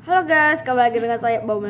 Halo guys, kembali lagi dengan saya Bau